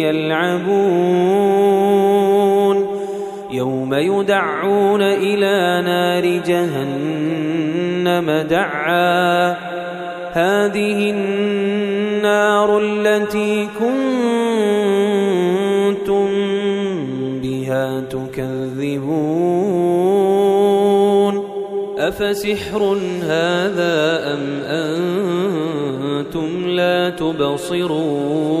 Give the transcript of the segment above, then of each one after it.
يلعبون. يوم يدعون إلى نار جهنم دعا. هذه النار التي كنتم بها تكذبون. أفسحر هذا أم أنتم لا تبصرون؟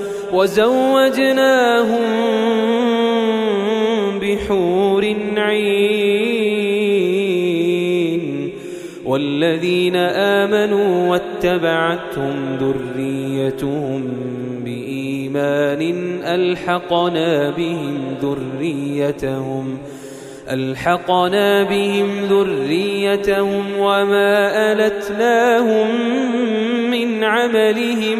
وزوجناهم بحور عين والذين آمنوا واتبعتهم ذريتهم بإيمان ألحقنا بهم ذريتهم ألحقنا بهم ذريتهم وما ألتناهم من عملهم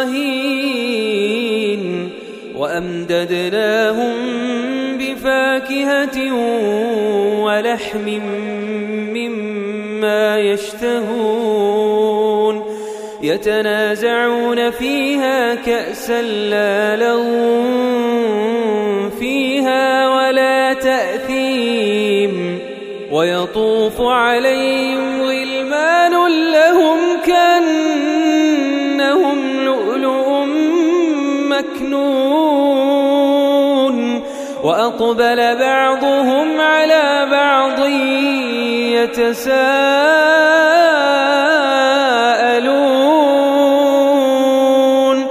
رهين وأمددناهم بفاكهة ولحم مما يشتهون يتنازعون فيها كأسا لا لغو فيها ولا تأثيم ويطوف عليهم مكنون وأقبل بعضهم على بعض يتساءلون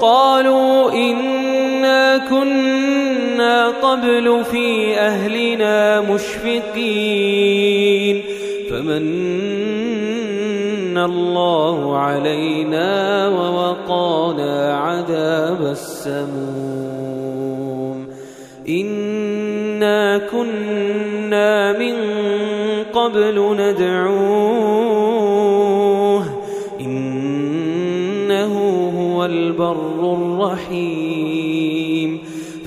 قالوا إنا كنا قبل في أهلنا مشفقين فمن الله علينا ووقانا عذاب السموم. إنا كنا من قبل ندعوه. إنه هو البر الرحيم.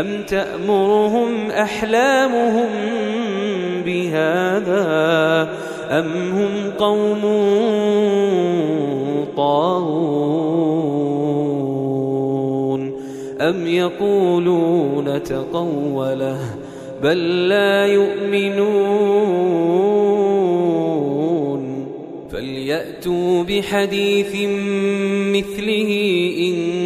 أم تأمرهم أحلامهم بهذا أم هم قوم طاغون أم يقولون تقوله بل لا يؤمنون فليأتوا بحديث مثله إن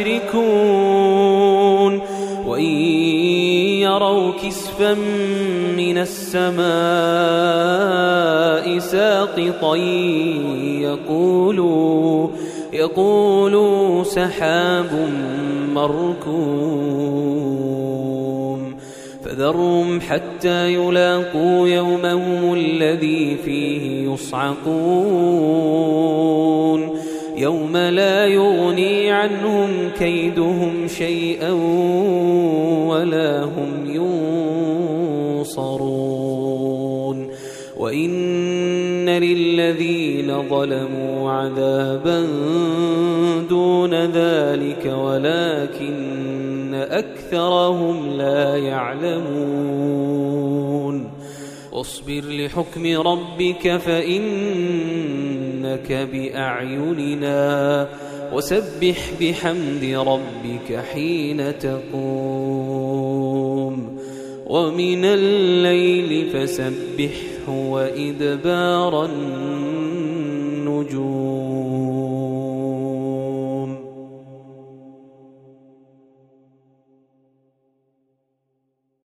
يشركون وإن يروا كسفا من السماء ساقطا يقولوا يقولوا سحاب مركوم فذرهم حتى يلاقوا يومهم الذي فيه يصعقون يوم لا يغني عنهم كيدهم شيئا ولا هم ينصرون. وإن للذين ظلموا عذابا دون ذلك ولكن أكثرهم لا يعلمون. واصبر لحكم ربك فإنك بأعيننا وسبح بحمد ربك حين تقوم ومن الليل فسبحه وإدبار النجوم